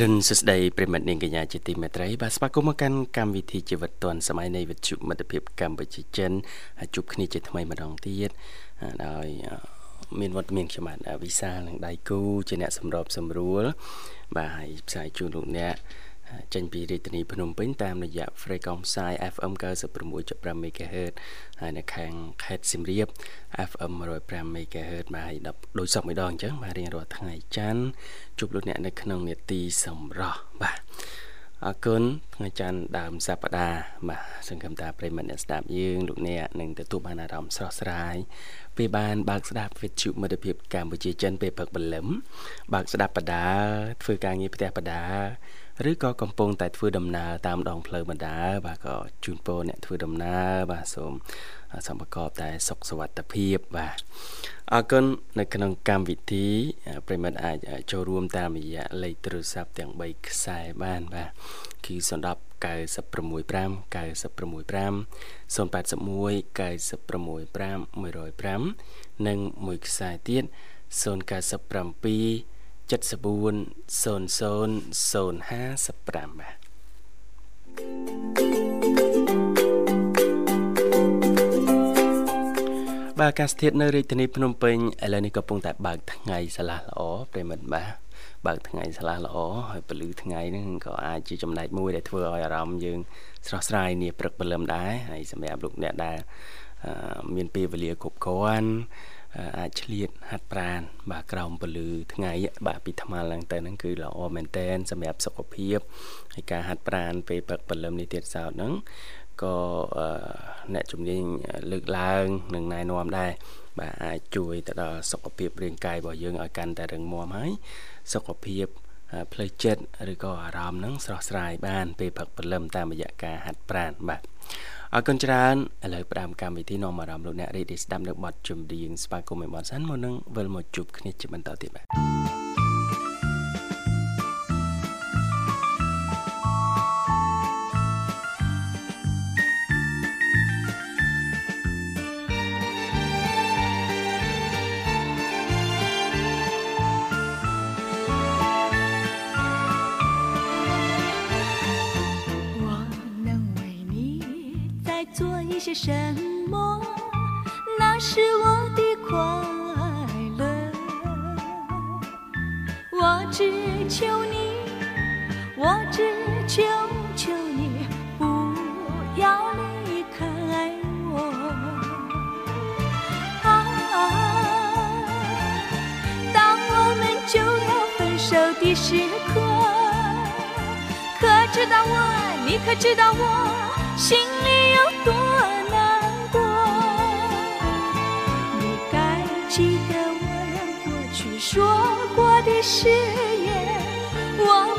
រុនសួស្តីប្រិមិត្តនាងកញ្ញាជាទីមេត្រីបាទស្វាគមន៍មកកាន់កម្មវិធីជីវិតឌွန်សម័យនៃវិទ្យុមិត្តភាពកម្ពុជាចិនហើយជួបគ្នាជាថ្មីម្ដងទៀតដោយមានវត្តមានខ្ញុំបាទវិសាលនិងដៃគូជាអ្នកសម្របសម្រួលបាទហើយផ្សាយជូនលោកអ្នក ចេញពីរាជធានីភ្នំពេញតាមរយៈ frequency ផ្សាយ FM 96.5 MHz ហើយនៅខាងខេត្តសៀមរាប FM 105 MHz បាទហើយដោយសពម្ដងអញ្ចឹងបាទរៀងរាល់ថ្ងៃច័ន្ទជួបលោកអ្នកនៅក្នុងនេតិសម្រស់បាទអរគុណថ្ងៃច័ន្ទដើមសប្តាហ៍បាទសង្ឃឹមថាប្រិមត្តអ្នកស្ដាប់យើងលោកអ្នកនឹងទទួលបានអារម្មណ៍ស្រស់ស្រាយពេលបានបើកស្ដាប់វិទ្យុមិត្តភាពកម្ពុជាចិនពេលព្រឹកព្រលឹមបើកស្ដាប់បដាធ្វើការងារផ្ទះបដា ឬក៏កំពុងតែធ្វើដំណើរតាមដងផ្លូវបណ្ដាបាទក៏ជូនពរអ្នកធ្វើដំណើរបាទសូមសូមប្រកបតែសុខសុវត្ថិភាពបាទអរគុណនៅក្នុងកម្មវិធីប្រិមិត្តអាចចូលរួមតាមរយៈលេខទូរស័ព្ទទាំង3ខ្សែបានបាទគឺ010 965 965 081 965 105និងមួយខ្សែទៀត097 74 00 055បាទបាទអាកាសធាតុនៅរាជធានីភ្នំពេញឥឡូវនេះកំពុងតែបើកថ្ងៃឆ្លាស់ល្អប្រិមិត្តបាទបើកថ្ងៃឆ្លាស់ល្អហើយពលឺថ្ងៃហ្នឹងក៏អាចជាចំណែកមួយដែលធ្វើឲ្យអារម្មណ៍យើងស្រស់ស្រាយនាព្រឹកព្រលឹមដែរហើយសម្រាប់លោកអ្នកដែលមានពេលវេលាគ្រប់គ្រាន់ អាចឆ្លៀតហាត់ប្រាណបាទក្រោមពលឺថ្ងៃបាទពីថ្មឡើងទៅហ្នឹងគឺល្អមែនតែនសម្រាប់សុខភាពហើយការហាត់ប្រាណពេលព្រឹកព្រលឹមនេះទៀតសោតហ្នឹងក៏អ្នកជំនាញលើកឡើងនឹងណែនាំដែរបាទអាចជួយទៅដល់សុខភាពរាងកាយរបស់យើងឲ្យកាន់តែរឹងមាំហើយសុខភាព ផ្លូវចិត្តឬក៏អារម្មណ៍ហ្នឹងស្រស់ស្រាយបានពេលព្រឹកព្រលឹមតាមរយៈការហាត់ប្រាណបាទអរគុណច្រើនឥឡូវផ្ដើមកម្មវិធីនាំអារម្មណ៍លោកអ្នករីករាយស្ដាប់នៅបទចម្រៀងស្វាគមន៍ឯបនសិនមុននឹងវិលមកជួបគ្នាជាបន្តទៀតបាទ 什么？那是我的快乐。我只求你，我只求求你不要离开我。啊，当我们就要分手的时刻，可知道我？你可知道我心里有的誓言，我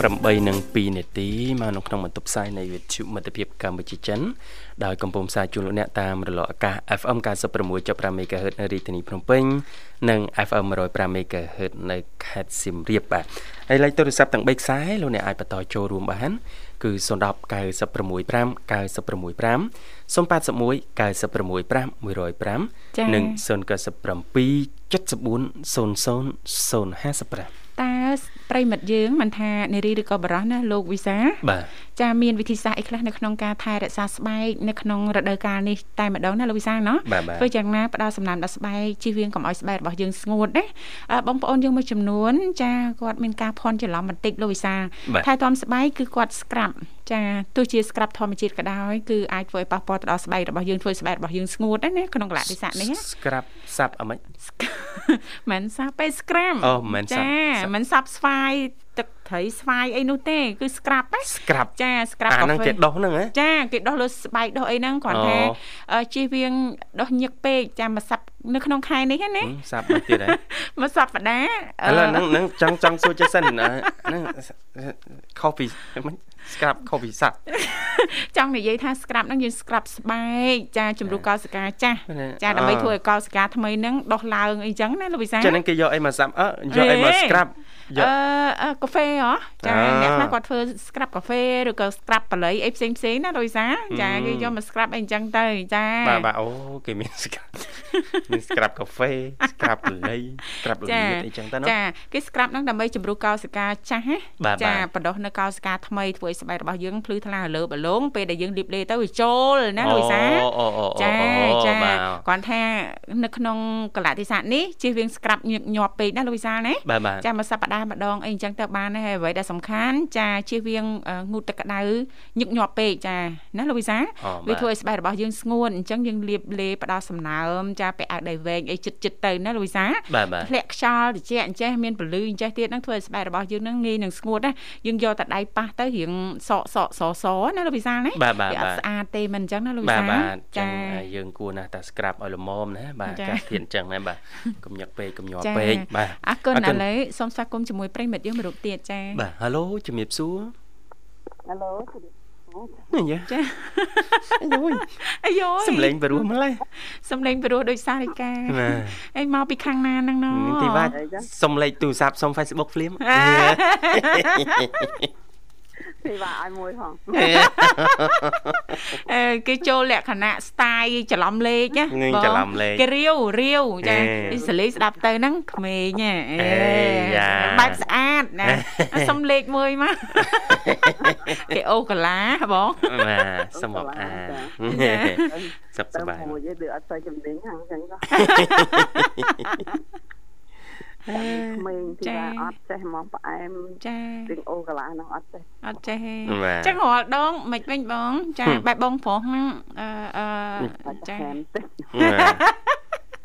8:02នាទីមកនៅក្នុងបន្ទប់ផ្សាយនៃវិទ្យុមិត្តភាពកម្ពុជាចិនដោយកំពុងផ្សាយជូនលោកអ្នកតាមរលកអាកាស FM 96.5 MHz នៅរាជធានីភ្នំពេញនិង FM 105 MHz នៅខេត្តសៀមរាបបាទហើយលេខទូរស័ព្ទទាំង3ខ្សែលោកអ្នកអាចបន្តចូលរួមបានគឺ010 965 965 081 965 105និង097 74 00 055តើ ប្រិមិត្តយើងមិនថានារីឬក៏បរោះណាលោកវិសាបាទចាមានវិធីសាស្ត្រអីខ្លះនៅក្នុងការថែរក្សាស្បែកនៅក្នុងរដូវកាលនេះតែម្ដងណាលោកវិសាណោះបាទបាទធ្វើយ៉ាងណាផ្ដល់សំណើមដល់ស្បែកជៀសវាងកុំឲ្យស្បែករបស់យើងស្ងួតណាអ่าបងប្អូនយើងមួយចំនួន ចាគាត់មានការភ័ន្តច្រឡំបន្តិចលោកវិសាបាទថែទាំស្បែកគឺគាត់ scrub ចាទោះជា scrub ធម្មជាតិក៏ដោយគឺអាចធ្វើឲ្យប៉ះពាល់ទៅដល់ស្បែករបស់យើងធ្វើឲ្យស្បែករបស់យើងស្ងួតដែរណាក្នុងកលៈទេសៈនេះណាស្ក្រាប់សាប់អមិចមិនសាប់ទេ scrub អូមិនសាប់ចាសាប់មិនសាប់ស្វាយទឹកត្រីស្វាយអីនោះទេគឺ scrub ណាស្ក្រាប់ចា scrub អាហ្នឹងកាហ្វេគេដោះហ្នឹងហ៎ចាគេដោះលើស្បែកដោះអីហ្នឹងគ្រាន់តែអូអឺជិះវៀងដោះញឹកពេកចាមកសាប់នៅក្នុងខែនេះណាហឹមសាប់មកទៀតហើយមកសាប់បដាឥឡូវហ្នឹងហ្នឹងចង់ចង់សួរចេះសិនអឺហ្នឹងខុសពីមិនស្ក្រាប់ខុសពីសាប់ចង់និយាយថា scrub ហ្នឹងយើង scrub ស្បែកចាជំរុះកោសិកាចាស់ណាចាដើម្បីអ่าធ្វើឲ្យកោសិកាថ្មីហ្នឹងដោះឡើងអីចឹងណាលោកវិសាចឹងហ្នឹងគេយកអីមកសាប់អឺយកអីមកស្ក្រាប់យ អឺកអឺកាហ្វេហ៎ចាអ่าអ្នកខ្លះគាត់ធ្វើ scrub កាហ្វេឬក៏ scrub បល័យអីផ្សេងផ្សេងៗណាលោកវិសាចាហឹមគេយកមក scrub អីចឹងទៅចាបាទបាទអូគេមានស្ក្រាប់មានស្ក្រាប់កាហ្វេស្ក្រាប់លីស្ក្រាប់លីអីចឹងទៅណាចាគេ scrub ហ្នឹងដើម្បីជំរុះកោសិកាចាស់ណាបាទចាបាទបដោះនៅកោសិកាថ្មីធ្វើឲ្យស្បែករបស់យើងភ្លឺថ្លារលើបលងពេលដែលយើងលាបលេទៅវាចូលណាលោកវិសាអូអូអូចាអូចាបាទគាត់ថានៅក្នុងកលៈទេសៈនេះជិះវៀងស្ក្រាប់ញឹកញាប់ពេកណាលោកវិសាលណាបាទបាទចាមកសប្តាហ៍ម្ដងអីអញ្ចឹងទៅបានដែរហើយអ្វីដែលសំខាន់ចាជិះវៀងអឺងូតទឹកក្តៅញឹកញាប់ពេកចាណាលោកវិសាលអូវាបាទធ្វើឲ្យស្បែករបស់យើងស្ងួនអញ្ចឹងយើងលាបលេផ្ដល់សំណើមចាពាក់អាវដៃវែងអីចិត្តចិត្តទៅណាលោកវិសាលបាទបាទធ្លាក់ខ្យល់ត្រជាក់អញ្ចេះមានពលឺអញ្ចេះទៀតហ្នឹងធ្វើឲ្យស្បែករបស់យើងហ្នឹងងាយនឹងស្ងួតណាយើងយកតែដៃប៉ះទៅរៀងសក់សក់សសណាលោកវិសាលណាបាទបាទវាអបាត់ទស្អាតទេមិនអញ្ចឹងណាលោកវិបាទសាលបាទចឹចាងយើងគួរណាស់តែស្ក្រាប់ឲ្យល្មមណាបាទចាកាសធានចឹងណាបាទកុំញឹកពេកកុំញាប់ចាពេកបាទអរគុណអរគុឥណឡូវសូមស្វាគមន៍ជាមួយប្រិយមិត្តយើងមួយរូបទៀតចាបាទហៅឡូជំរាបសួរហៅឡូនេះយ៉ាចាអាយយអាយយសំឡេងបរោះម្លេះសំឡេងពិរោះដូចសារិកាបាទអីមកពីខាងណាហ្នឹងណនេះទីបាទសុំលេខទូរស័ព្ទសុំ Facebook ភ្លាម ពីបាទឲ្យមួយផងអឺគេចូលលក្ខណៈ style ច្រឡំលេខណានឹងបងច្រឡំលេខគេរាវរាវចាអេនេះសលេងស្ដាប់ទៅហ្នឹងក្មេងហ៎អេអេយ៉ាបែបស្អាតណាសុំលេខមួយមកគេអូកាឡាបងបាទសុំអបអានសុខសទៅប្បាយមួយទេដូចអត់ទៅជំនាញហ្នឹងអញ្ចឹង ក៏ក្មេងទីបាទអត់ចេះហ្មងផ្អែមចារឿងអូកាឡាហ្នឹងអត់ចេះអត់ចេះទេបាទចឹងរាល់ដងមិនវិញបង ចាហឹមបែបបងប្រុសហ្នឹងអឺអឺអត់ចាចេះទេបាទ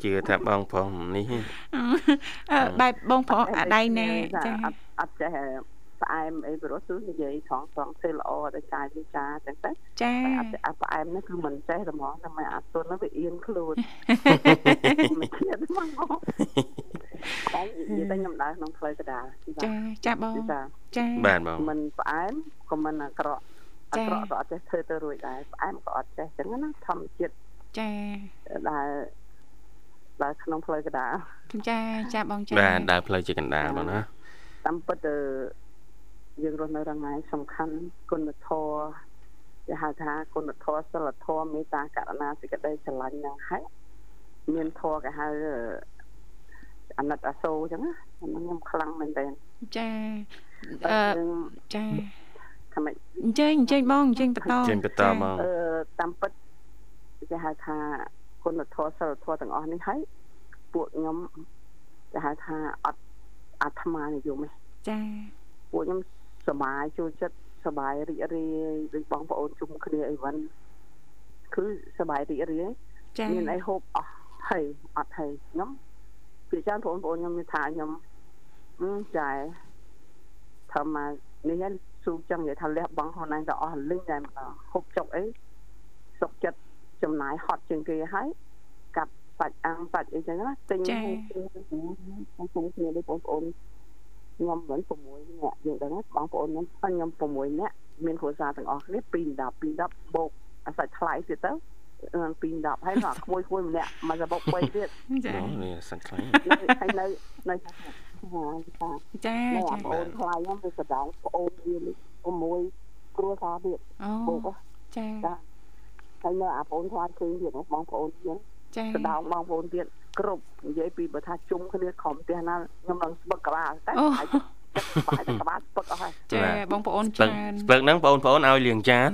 ជឿថាបងប្រុសនេះអឺបែបបងប្រុសអាដៃណែចាអត់អត់ចេះផ្អែមអីព្រោះគឺនិយាយត្រង់ត្រង់ទៅល្អដល់កាយវិការចឹងទៅចាតែអត់អាផ្អែមនេះគឺមិនចេះតែហ្មងតែមិនអាទុននោះវាអៀនខ្លួនមិនជឿហ្មង តែនិយាយតែខ្ញុំដើរក្នុងផ្លូវកដាលចាចាបងចាចាបាទបងមិនផ្អែមក៏មិនអាក្រក់អាចា៎ក្រក់ក៏អត់ចេះធ្វើទៅរួចដែរផ្អែមក៏អត់ចេះចឹងណាធម្មជាតិចាដែលដែលក្នុងផ្លូវកដាលចាចាបងចាបាទដើរផ្លូវជាកណ្ដាលបងណាតាមពិតទៅយើងរស់នៅរងថ្ងៃសំខាន់គុណធម៌គេហៅថាគុណធម៌សិលធម៌មេត្តាករុណាសេចក្តីស្រឡាញ់ហ្នឹងហើយមានធម៌គេហៅ អណិតអាសូរអញ្ចឹងណាអាហ្នឹងខ្ញុំខ្លាំងមែនតើចាអឺយើងចាថាម៉េចអញ្ជើញអញ្ជើញបងអញ្ជើញបន្តចេញបន្តមកអឺតាមពិតគេហៅថាគុណធម៌សិលធម៌ទាំងអស់នេះហើយពួកខ្ញុំគេហៅថាអត់អាត្មានិយមទេចាពួកខ្ញុំសប្បាយចូលចិត្តសប្បាយរីករាយដូចបងប្អូនជុំគ្នាអីវ៉ាន់គឺសប្បាយរីករាយចាមានអីហូបអស់ហើយអត់ហើយខ្ញុំ ពីច្រើនបងប្អូនខ្ញុំមានថាខ្ញុំអឺចាធ្វើមកនេះហ្នឹងស៊ូចឹងនិយាយថាលះបង់ខ្លួនឯងទៅអស់លឹងតែម្ដងហូបចុកអីសុកចិត្តចំណាយហត់ជាងគេហើយកាប់សាច់អាំងសាច់អីចឹងណាទិញខ្ញុំជុំគ្នាដូចបងប្អូនខ្ញុំវិញ6នាក់យើងដឹងបងប្អូនខ្ញុំខ្ញុំ6នាក់មានគ្រួសារទាំងអស់គ្នា2 10 2 10បូកអាសាច់ថ្លៃទៀតទៅ 2 10ហើយដល់ក្មួយក្មួយម្នាក់មកសបុក3ទៀតចាអូនេះសាច់ខ្លាំងហើយនៅនៅថាថាចានៅចាអាបងថ្លៃខ្ញុំវាសដងប្អូនវា6គ្រួសារទៀតអូបូកចាចាហើយនៅអាបងថ្លៃឃើញទៀតបងប្អូនទៀតចាសដងបងប្អូនទៀតគ្រប់និយាយពីបើថាជុំគ្នាក្រុមផ្ទះណាខ្ញុំនឹងស្បឹកក្បាលតែអូហើយ ចិត្តបាយតែក្បាលស្បឹកអស់ហើយចាបងប្អូនស្ពឹកច្រើនស្ពឹកហ្នឹងបងប្អូនឲ្យលាងចាន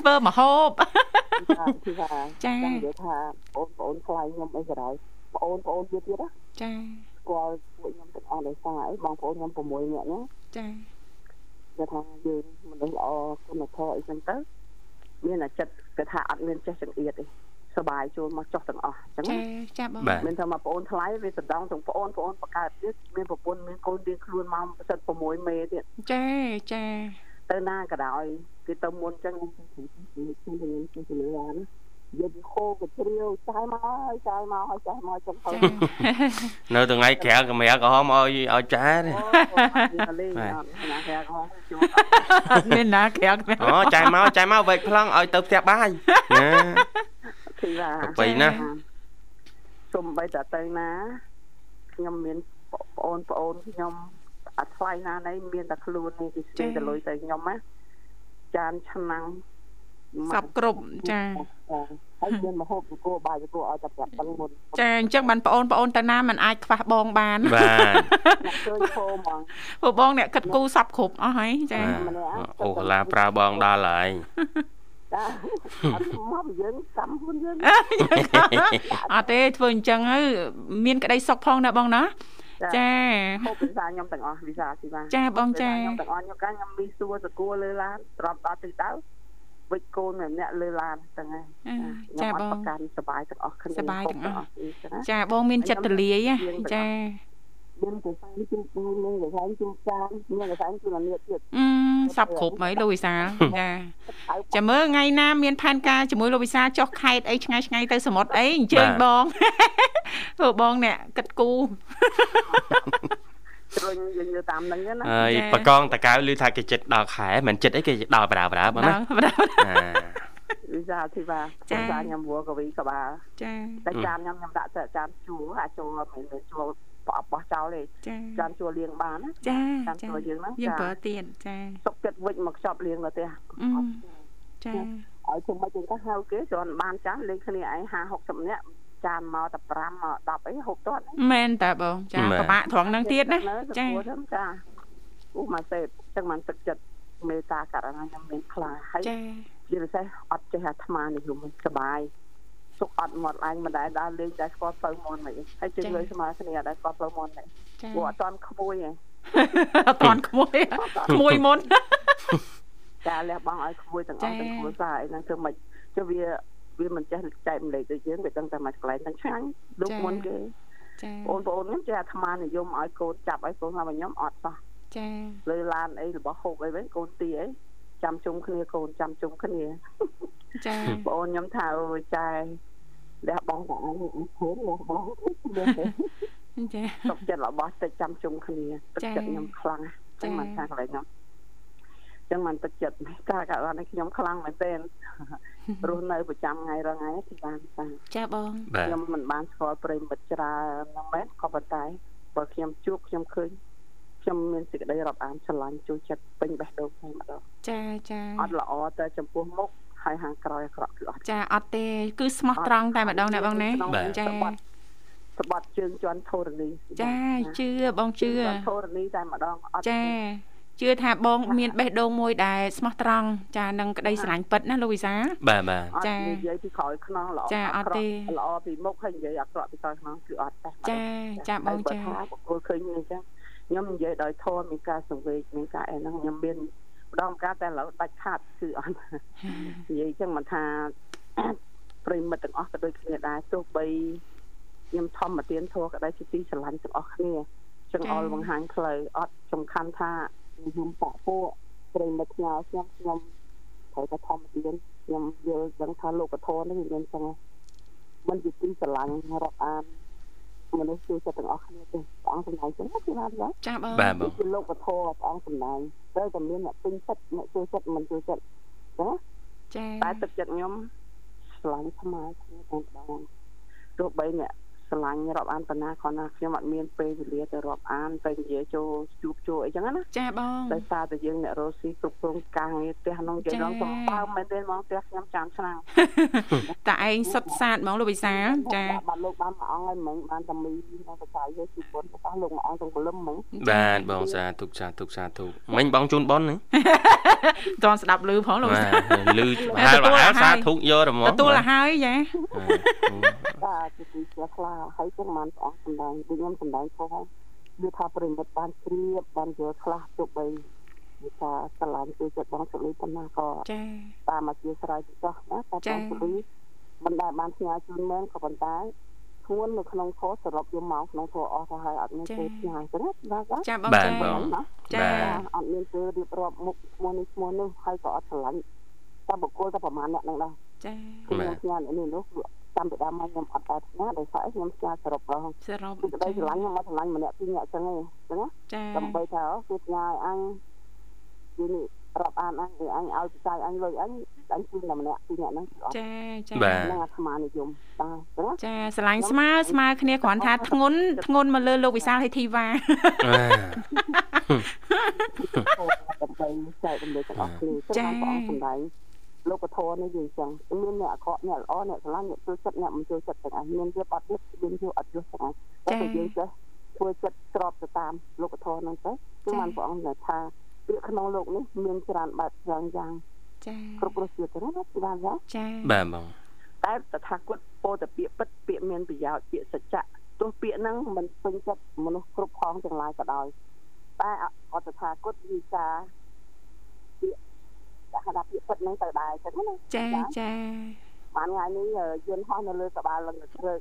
ធ្វើមហូបគឺថាចាចាំនិយាយថាបងប្អូនខ្លាញ់ខ្ញុំអីក៏ដោយបងប្អូនទៀតទៀតណាចាស្គាល់ពួកខ្ញុំទាំងអស់ដោយសារអីបងប្អូនខ្ញុំ6នាក់ហ្នឹងចាគេថាយើងមនុស្សល្អគុណធម៌អីចឹងទៅមានតែចិត្តគេថាអត់មានចេះចង្អៀតទេ សបាយចូលមកចុះទាំងអស់អញ្ចឹងចាបងមានថាមកប្អូនថ្លៃវាសំដងទាំងប្អូនប្អូនបកើតទៀតមានប្រពន្ធមានកូនរៀងខ្លួនមក76មេទៀតចាចាទៅណាក៏ដោយគឺទៅមុនអញ្ចឹងខ្ញុំខ្ញុំខ្ញុំជំនឿណាយកខោកជ្រាវចាយមកហើយចាយមកហើយចាយមកចឹងទៅនៅថ្ងៃក្រៅកាមេរ៉ាក៏ហមឲ្យឲ្យចាយនេះណាក្រៅហមជួមានណាក្រៅអូចាយមកចាយមកវែកប្លង់ឲ្យទៅផ្ទះបាយណា ទីថាប្រពៃណាស់សំបីតទៅណាខ្ញុំមានបងប្អូនខ្ញុំអត់ថ្លៃណាណៃមានតែខ្លួននេះគេស្ទើរទៅលុយទៅខ្ញុំណាចានឆ្នាំងសពគ្រប់ចាហើយមានមហូបគោបាយគោឲ្យតែប្រាប់ដឹងមុនចាអញ្ចឹងបានបងអូនបងអូនទៅណាมันអាចខ្វះបងបានបាទឃើញធំហ្មងព្រោះបងអ្នកគិតគូសពគ្រប់អស់ហើយចាអូកលាប្រើបងដល់ហើយ ចាអត់មកយើងកម្មខ្លួនយើងអត់ទេធ្វើអញ្ចឹងទៅមានក្តីសុខផងណាបងណាចាហូបវិសាខ្ញុំទាំងអស់វិសាស៊ីបាចាបងចាខ្ញុំទាំងអស់ខ្ញុំកាខ្ញុំមីសួរសគួរលើឡានទ្របដល់ទីដៅវិចកូនម្នាក់លើឡានទាំងហ្នឹងចាបងប្រកាន់សបាយទាំងអស់គ្នាសប្បាយទាំងអស់ណាចាបងមានចិត្តទលាយណាចា មានកសាំងជូបពូមានកសាំងជូបចានមានកសាំងជូបអានេះទៀតអឺសពគ្រប់ហើយលោកវិសាលចាចាំមើលថ្ងៃណាមានផែនការជាមួយលោកវិសាលចុះខេតអីឆ្ងាយឆ្ងាយទៅសមុទ្រអីអញ្ជើញបងព្រោះបងអ្នកគិតគូជ្រុញយើងយកតាមហ្នឹងណាហើយចាបកងតកៅឮថាគេចិត្តដល់ខែមិនចិត្តអីគេដល់បដាបដាបងណាដល់បណ្ដាអាវិសាធីបាចាវិសាខ្ញុំវល់កវីក្បាលចាតែចានខ្ញុំខ្ញុំដាក់ទៅចានជួរអាចចូលមិនមែនជួ របោះបោះចោលទេចាចានជួរលៀងបានណាចាចានចាជួរយើងហ្នឹងយើងចាប្រើទៀតចាទុកចិត្តវិចមកខ្ចប់លៀងនៅផ្ទះអឺចាឲ្យជុំមកជាងទៅហៅគេគ្រាន់បានចានលេងគ្នាឯង50 60នាក់ចានមកតែ5មក10អីហូបទាត់មែនតាបងចាពិបាកត្រង់ហ្នឹងទៀតណាចាចាចាអូមកសេពចឹងបានទឹកចិត្តមេត្តាករណាខ្ញុំមានខ្លាហើយចាជាពិសេសអត់ចេះអាត្មានេះខ្ញុំសបាយ សុខអត់មាត់ឯងមិនដែលដើរលេងដែលស្គាល់ផ្លូវមន់មិនហើយជិះលើស្មើគ្នាអត់ដែលស្គាល់ផ្លូវមន់ទេចាព្រោះអត់តាន់ក្មួយទេអត់តាន់ក្មួយក្មួយមុនចាលះបង់ឲ្យក្មួយទាំងអស់ទាំងគ្រួសារអីហ្នឹងធ្វើមិនចុះវាវាមិនចេះចែកម្លែកដូចយើងវាដឹងតែមកកន្លែងទាំងឆ្ងាញ់លោកមុនគេចាបងប្អូនខ្ញុំចេះអាត្មានិយមឲ្យកូនចាប់ឲ្យកូនថាខ្ញុំអត់សោះចាលើឡានអីរបស់ហូបអីវិញកូនទីអីចាំជុំគ្នាកូនចាំជុំគ្នាចាបងខ្ញុំថាអូយចែ លះបងតាអញអត់ឃើញលះបងចាទុកចិត្តរបស់តិចចាំជុំគ្នាទឹកចិត្តខ្ញុំខ្លាំងចឹងមិនថាកន្លែងខ្ញុំចឹងមិនទឹកចិត្តការកណ្ដាលនេះខ្ញុំខ្លាំងមែនទែនរស់នៅប្រចាំថ្ងៃរាល់ថ្ងៃគឺបានតាចាបងបាទខ្ញុំមិនបានស្គាល់ប្រិយមិត្តច្រើនហ្នឹងមែនក៏ប៉ុន្តែបើខ្ញុំជួបខ្ញុំឃើញខ្ញុំមានសេចក្តីរាប់អានស្រឡាញ់ជួយចិត្តពេញបេះដូងតែម្ដងចាចាអត់ល្អតែចំពោះមុខ ហើយខាងក្រោយអាក្រក់គឺអត់ចាអត់ទេ គឺស្មោះត្រង់តែម្ដងណាបងណាបាទចាស្បត់ជើងជន់ធរណីចាជឿបងជឿធរណីតែម្ដងអត់ចាជឿថាបង មានបេះដូងមួយដែលស្មោះត្រង់ចានឹងក្តីស្រឡាញ់ពិតណាលោកវិសាបាទបាទអត់ចានិយាយពីក្រោយខ្នងល្អចាអត់ទេល្អពីមុខហើយនិយាយអាក្រក់ពីក្រោយខ្នងគឺអត់ទេចាចាបងចាថាបុគ្គលឃើញអញ្ចឹងខ្ញុំនិយាយដោយធម៌មានការសង្វេគមានការអីហ្នឹងខ្ញុំមាន ម្ដងម្កាលតែឥឡូវដាច់ខាតគឺអត់និយាយអញ្ចឹងមិនថាប្រិមិត្តទាំងអស់ក៏ដូចគ្នាដែរទោះបីខ្ញុំធម្មទានធัวក៏ដោយជាទីស្រឡាញ់ទាំងអស់គ្នាចង្អុលបង្ហាញផ្លូវអត់សំខាន់ថាខ្ញុំបាក់ពួកប្រិមិត្តផ្ញើខ្ញុំខ្ញុំត្រូវតែធម្មទានខ្ញុំយល់ដឹងថាលោកធម៌នេះវាមានចឹងមិនជាទីស្រឡាញ់រាប់អាន មនុស្សជួយចិត្តទាំងអស់គ្នាទេព្រះអង្គសម្ដែងចឹងគឺណាដែរចាបងបាទបងគឺលោកធម៌ព្រះអង្គសម្ដែងត្រូវតែមានអ្នកពេញចិត្តអ្នកជួយចិត្តមិនជួយចិត្តណាចាតែទឹកចិត្តខ្ញុំស្រឡាញ់ស្មើគ្នាតែម្ដងទោះបីអ្នក ស្រឡាញ់រាប់អានបណ្ណាគ្រាន់ណាខ្ញុំអត់មានពេលវេលាទៅរាប់អានទៅនិយាយចូលជួបចូលអីចឹងណាចាបងដោយសារតែយើងអ្នករស់ស៊ីគ្រប់គ្រងការងារផ្ទះក្នុងនិយាយដល់សម្បើមមែនទេហ្មងផ្ទះខ្ញុំចាំឆ្នាំតាឯងសុតសាតហ្មងលោកវិសាចាបាទលោកបានមួយអង្គហើយមិញបានតែមីនៅបច្ច័យយកជូនបុណ្យរបស់លោកមួយអង្គទាំងព្រលឹមមិញបាទបងសាទុកសាទុកសាទុកមិញបងជូនប៉ុនហ្នឹងតន់ស្ដាប់ឮផងលោកវិបាសាទលឺប្រហែលប្រហែលសាធុកយកហ្មងទទួលឲ្យហើយចាបាទជាទីជ្រះថ្លាហើយចឹងបានព្រះអង្គសម្ដែងដូចខ្ញុំសម្ដែងខុសហើយគឺថាប្រិមិត្តបានជ្រាបបានយល់ខ្លះទោះបីវាថាស្រឡាញ់ជួយចិត្តបងសុលីប៉ុណ្ណាក៏ចាតាមអធិស្ឋានចោះណាតែបងសុលីមិនដែលបានផ្ញើជូនមែនក៏ប៉ុន្តែធ្ងន់នៅក្នុងខសរុបយកមកក្នុងធัวអស់ទៅហើយអត់មានពេលផ្ញើចឹងណាបាទចាបងបាទចាបងចាបាទអត់មានពេលរៀបរាប់មុខឈ្មោះនេះឈ្មោះនោះហើយក៏អត់ឆ្លាញ់តែបុគ្គលតែប្រហែលអ្នកហ្នឹងដែរចាខ្ញុំផ្ញើនេះនោះ តាមពីដើមមកខ្ញុំអត់តែផ្ញើដោយសារខ្ញុំផ្ញើសរុបរហូតសរុបពីក្តីស្រឡាញ់ខ្ញុំមកស្រឡាញ់ម្នាក់ពីរនាក់ចឹងឯងចឹងណាចាដើម្បីថាគឺផ្ញើឲ្យអញយូរនេះរាប់អានអញឲ្យអញឲ្យផ្សាយអញលុយអញអញជូនតែម្នាក់ពីរនាក់ហ្នឹងគឺអត់ចាចាបាទហ្នឹងអាត្មានិយមតាចឹងណាចាស្រឡាញ់ស្មើស្មើគ្នាគ្រាន់ថាធ្ងន់ធ្ងន់មកលើលោកវិសាលហេធីវ៉ាដើម្បីចែករំលែកទាំងអស់គ្នាចឹងបានព្រះអង្គសម្ដែង លោកធម៌នេះយើងចឹងមានអ្នកអាក្រក់អ្នកល្អអ្នកស្រឡាញ់អ្នកជួយចិត្តអ្នកមិនជួយចិត្តទាំងអស់មានវាអត់វាមានវាអត់យុះទាំងអស់តែតែយើងចេះធ្វើចិត្តស្របទៅតាមលោកធម៌ហ្នឹងទៅគឺបានព្រះអង្គថាពាក្យក្នុងលោកនេះមានច្រើនបែបយ៉ាងយ៉ាងចាគ្រប់រសជាតិទៅណាពីបានណាចាបាទបងតែតថាគតពោតែពាក្យពិតពាក្យមានប្រយោជន៍ពាក្យសច្ចៈទោះពាក្យហ្នឹងមិនពេញចិត្តមនុស្សគ្រប់ផងទាំងឡាយក៏ដោយតែអត់តថាគតវិសាពាក្យ តែហៅថាពាក្យពិតហ្នឹងទៅដែរចឹងណាចាចាបានថ្ងៃនេះយន្តហោះនៅលើក្បាលលឹងជ្រើក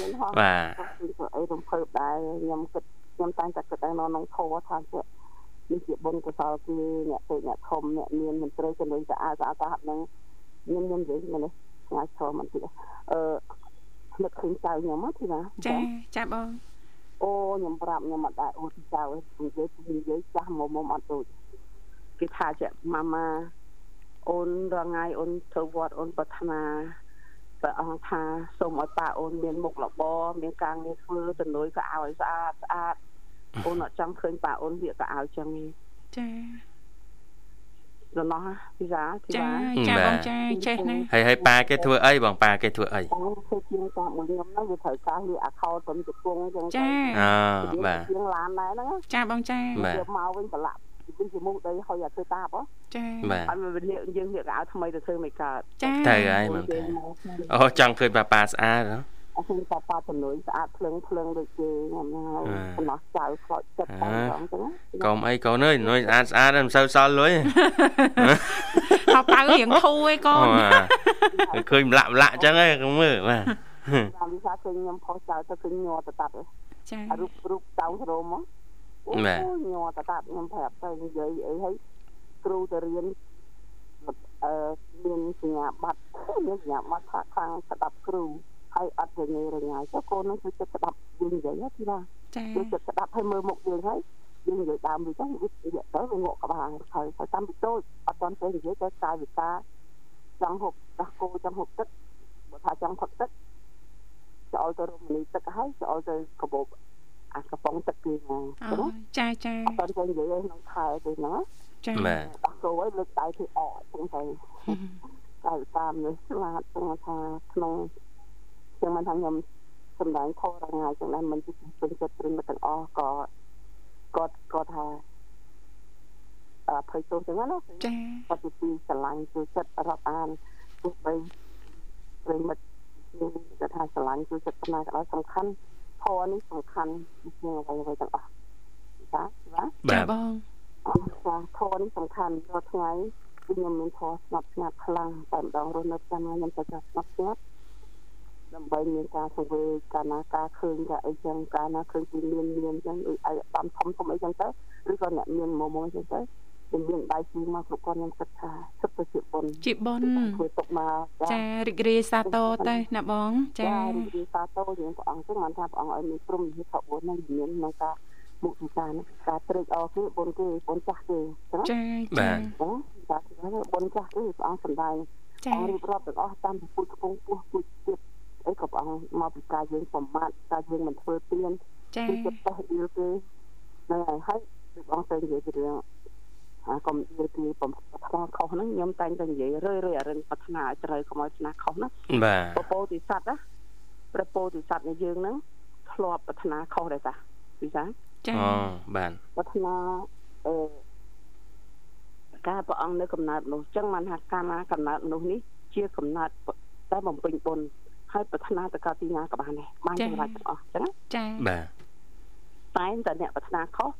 យន្តហោះបាទគឺអីរំភើបដែរខ្ញុំគិតខ្ញុំតែងតែគិតតែនៅក្នុងធម៌ថាជានេះជាបុណ្យកុសលគឺអ្នកពេកអ្នកធំអ្នកមានមន្ត្រីជំនាញស្អាតស្អាតស្អាតហ្នឹងខ្ញុំខ្ញុំនិយាយមនុស្សឆ្ងាយឈរមិនទៀតអឺនឹកឃើញចៅខ្ញុំហ្នឹងទីណាចាចាបងអូខ្ញុំប្រាប់ខ្ញុំអត់ដែរអូទីចៅនិយាយនិយាយចាស់មុំមុំអត់ដូច គេថាជាម៉ាម៉ាអូនរងថ្ងៃអូនធ្វើវត្តអូនប្រាថ្នាព្រះអង្គថាសូមឲ្យប៉ាអូនមានមុខរបរមានការងារធ្វើទៅនួយក៏ឲ្យស្អាតស្អាតអូនអត់ចង់ឃើញប៉ាអូនវាក៏ឲ្យចឹងទេចារណោះពីសាទីចាបាចាបងចាចេះណាហើយហើយប៉ាគេធ្វើអីបងប៉ាគេធ្វើអីតាមធ្វើជាងតាមមួយខ្ញុំហ្នឹងវាត្រូវការលាអាខោត្រឹមជង្គង់ចឹងចាអូបាទជាងឡានដែរហ្នឹងចាបងចាបាទយកមកវិញប្រឡាក់ ពីជាមុខដីហើយអាធ្វើតាបហ៎ចាបាទអត់មានវិធានយើងរៀបកៅអៅថ្មីទៅធ្វើមិនកើតចាទៅហើយមើលទៅអូចង់ឃើញប៉ាប៉ាស្អាតហ៎អត់ឃើញប៉ាប៉ាចំនួនស្អាតភ្លឹងភ្លឹងដូចគេខ្ញុំហើយអឺសំណោះចៅខ្លោចចិត្តតែម្ដងចឹងណាកុំអីកូនអើយនួយស្អាតស្អាតមិនសូវសល់លុយហៅប៉ៅរៀងធូរឯកូអូនឃើញម្លាក់ម្លាក់អញ្ចឹងឯងកុំមើលបាទតាមវិសាឃើញខ្ញុំផុសចោលទៅឃើញញ័រទៅតាប់ឯងចាអារូបរូបតោងស្រោមមកអូ បាទញ័រទៅតាប់ខ្ញុំប្រាប់ទៅនិយាយអីហើយគ្រូទៅរៀនអឺមានសញ្ញាបត្រមានសញ្ញាបត្រថាខាងស្ដាប់គ្រូហើយអត់រញ៉េរញ៉ាយទៅកូននឹងគឺចិត្តស្ដាប់យើងនិយាយណាទីណាចាយើងចិត្តស្ដាប់ហើយមើលមុខយើងហើយយើងនិយាយដើមវាចឹងវានិយាយទៅវាងក់ក្បាលហើយហើយតាមពីតូចអត់តន់ទៅនិយាយទៅកាយវិការចង់ហូបដោះគោចង់ហូបទឹកបើថាចង់ផឹកទឹកចូលទៅរមណីទឹកហើយចូលទៅកបោប អាកំប៉ុងទឹកគេហ្នឹងអូចាចាអត់តន់ទៅនិយាយឲ្យក្នុងខែទេហ្នឹងចាបាទដោះគោឲ្យលើកដៃធ្វើអកចឹងទៅកាយវិការនេះស្លាតចឹងថាក្នុងចឹងមិនថាខ្ញុំសម្ដែងខុសរងាយចឹងដែរមិនជាពេញចិត្តព្រិមិត្តទាំងអស់ក៏គាត់គាត់ថាអភ័យទោសចឹងណាចាគាត់ជាទីស្រឡាញ់ជួយចិត្តរាប់អានទោះបីប្រិមិត្តមានគាត់ថាស្រឡាញ់ជួយចិត្តប៉ុណ្ណាក៏ដោយសំខាន់ ធម៌នេះសំខាន់ជាងអ្វីអ្វីទាំងអស់ចាបាទចាបាទបងអរចាធម៌នេះសំខាន់រាល់ថ្ងៃគឺខ្ញុំមានធម៌ស្ងប់ស្ងាត់ខ្លាំងតែម្ដងរស់នៅតាមខ្ញុំទៅចាស់ស្ងប់ស្ងាត់ដើម្បីមានការសង្វេគកាលណាការឃើញថាអីចឹងកាលណាឃើញពីមានមានចឹងឬអីបានធំធំអីចឹងទៅឬក៏អ្នកមានមុំមុំចឹងទៅ ជំនាញដៃជឿមកគ្រប់គាត់ខ្ញុំគិតថាសិតទៅជាបុណ្យជាបុណ្យធ្វើទុកមកចារីករាយសាទរទៅណាបងចាចារីករាយសាទរយើងព្រះអង្គចឹងបានថាព្រះអង្គឲ្យមានព្រមវិហារខបុណ្យនឹងមានក្នុងការមុខវិការនេះការត្រេកអរគេបុណ្យគេបុណ្យចាស់គេចឹងចាបាចាទចឹងបាទបុណ្យចាស់គឺព្រះអង្គសម្ដែងចាអង្គរៀបរាប់ទាំងអស់តាមពីពុទ្ធគង់ពោះពុទ្ធទៀតអីក៏ព្រះអង្គមកពីការយើងប្រមាថការយើងមិនធ្វើទៀនចាគឺចិត្តតេះដៀលគេហ្នឹងហើយហើយគឺព្រះអង្គទៅនិយាយពីរឿង អាកុំដៀលគេបំផ្លាខុសហ្នឹងខ្ញុំតែងតែនិយាយរឿយរឿយអារឿងប្រាថ្នាឲ្យត្រូវកុំឲ្យស្នាខុសណាបាទពពោតិស័តណាព្រះពោធិស័តនៃយើងហ្នឹងធ្លាប់ប្រាថ្នាខុសដែរតាពីសាចាអូបាទប្រាថ្នាអឺការព្រះអង្គនៅកំណើតមនុស្សចឹងបានថាកាលណាកំណើតមនុស្សនេះជាកំណើតតែបំពេញបុណ្យហើយប្រាថ្នាទៅកើតទីណាក៏បានដែរបានចម្រើនទាំងអស់ចឹងណាចាបាទតែតែអ្នកប្រាថ្នាខុស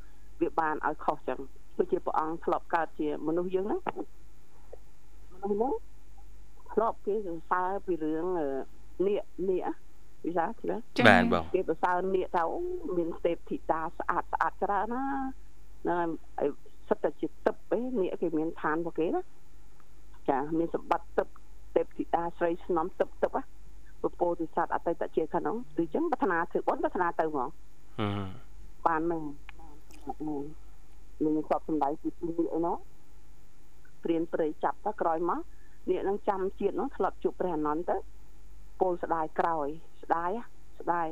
វាបានឲ្យខុសចឹង ដូចជាព្រះអង្គធ្លាប់កើតជាមនុស្សយើងហ្នឹងមនុស្សហ្នឹងធ្លាប់គេសរសើរពីរឿងអឺនាគនាគវិសាទីណាចាបាទបងគេប្រសើរនាគថាអូមានទេពធីតាស្អាតស្អាតច្រើនណាហ្នឹងហើយសិតតែជាទឹកឯងនាគគេមានឋានរបស់គេណាចាមានសម្បត្តិទឹកទេពធីតាស្រីស្នំទឹកទឹកណាពពោធិសត្វអតីតជាតិខាងនោះគឺអញ្ចឹងប្រាថ្នាធ្វើបុណ្យប្រាថ្នាទៅហ្មងហឹមបានមែន បានសម្រាប់មែននឹងគាត់សំដែងពីពីនេះអីនោះព្រានព្រៃចាប់ទៅក្រោយមកនេះនឹងចាំជាតិនោះធ្លាប់ជួបព្រះអនន្តទៅពលស្ដាយក្រោយស្ដាយហ៎ស្ដាយ